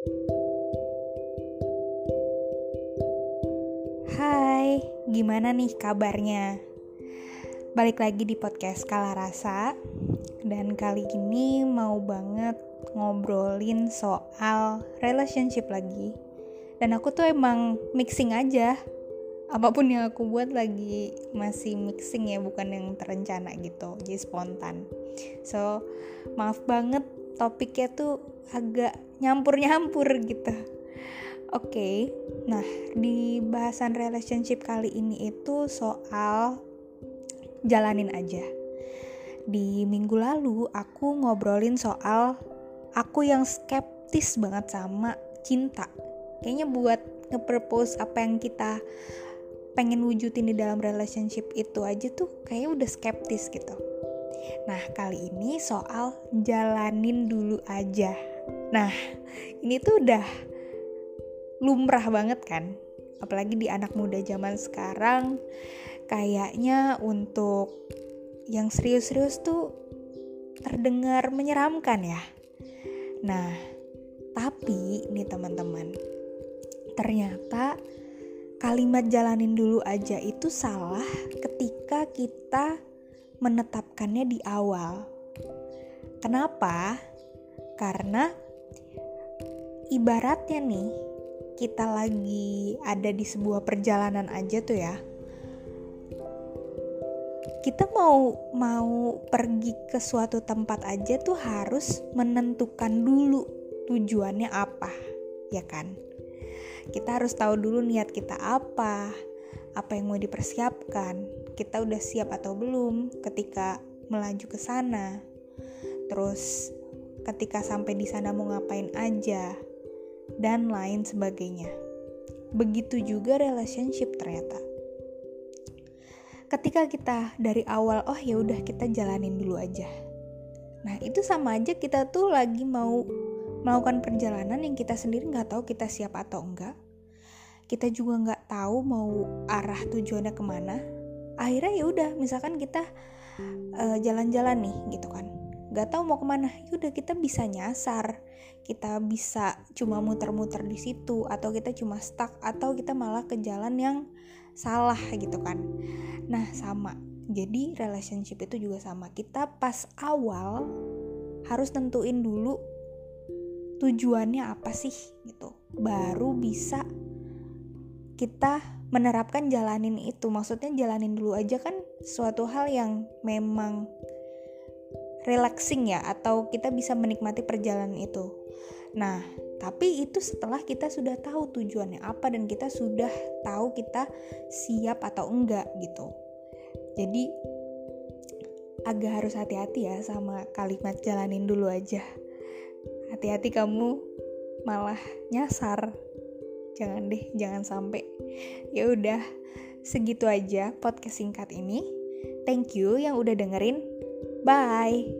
Hai, gimana nih kabarnya? Balik lagi di podcast Kala Rasa. Dan kali ini mau banget ngobrolin soal relationship lagi. Dan aku tuh emang mixing aja. Apa pun yang aku buat lagi masih mixing ya Bukan yang terencana gitu, jadi spontan. So, maaf banget topiknya tuh agak nyampur-nyampur gitu Oke, okay, nah di bahasan relationship kali ini itu soal jalanin aja. Di minggu lalu aku ngobrolin soal aku yang skeptis banget sama cinta. Kayaknya buat nge-propose apa yang kita pengen wujudin di dalam relationship itu aja tuh kayaknya udah skeptis gitu. Nah, kali ini soal jalanin dulu aja. Nah, ini tuh udah lumrah banget kan apalagi di anak muda zaman sekarang kayaknya untuk yang serius-serius tuh terdengar menyeramkan ya nah tapi nih teman-teman ternyata kalimat jalanin dulu aja itu salah ketika kita menetapkannya di awal. Kenapa? Karena ibaratnya nih kita lagi ada di sebuah perjalanan aja tuh ya. Kita mau mau pergi ke suatu tempat aja tuh harus menentukan dulu tujuannya apa ya kan? Kita harus tahu dulu niat kita apa apa yang mau dipersiapkan kita udah siap atau belum ketika melaju ke sana terus ketika sampai di sana mau ngapain aja dan lain sebagainya. Begitu juga relationship ternyata. Ketika kita dari awal oh ya udah kita jalanin dulu aja. Nah, itu sama aja kita tuh lagi mau melakukan perjalanan yang kita sendiri nggak tahu kita siap atau enggak. Kita juga nggak tahu mau arah tujuannya ke mana. Akhirnya ya udah, misalkan kita uh, jalan-jalan nih gitu kan. Nggak tahu mau ke mana yaudah kita bisa nyasar kita bisa cuma muter-muter di situ atau kita cuma stuck atau kita malah ke jalan yang salah gitu kan. Nah sama. Jadi relationship itu juga sama. Kita pas awal harus tentuin dulu tujuannya apa sih gitu. Baru bisa kita menerapkan jalanin itu maksudnya jalanin dulu aja kan suatu hal yang memang relaxing ya atau kita bisa menikmati perjalanan itu. Nah, tapi itu setelah kita sudah tahu tujuannya apa dan kita sudah tahu kita siap atau enggak gitu. Jadi agak harus hati-hati ya sama kalimat jalanin dulu aja. Hati-hati kamu malah nyasar. Jangan deh, jangan sampai. Ya udah, segitu aja podcast singkat ini. Thank you yang udah dengerin. Bye.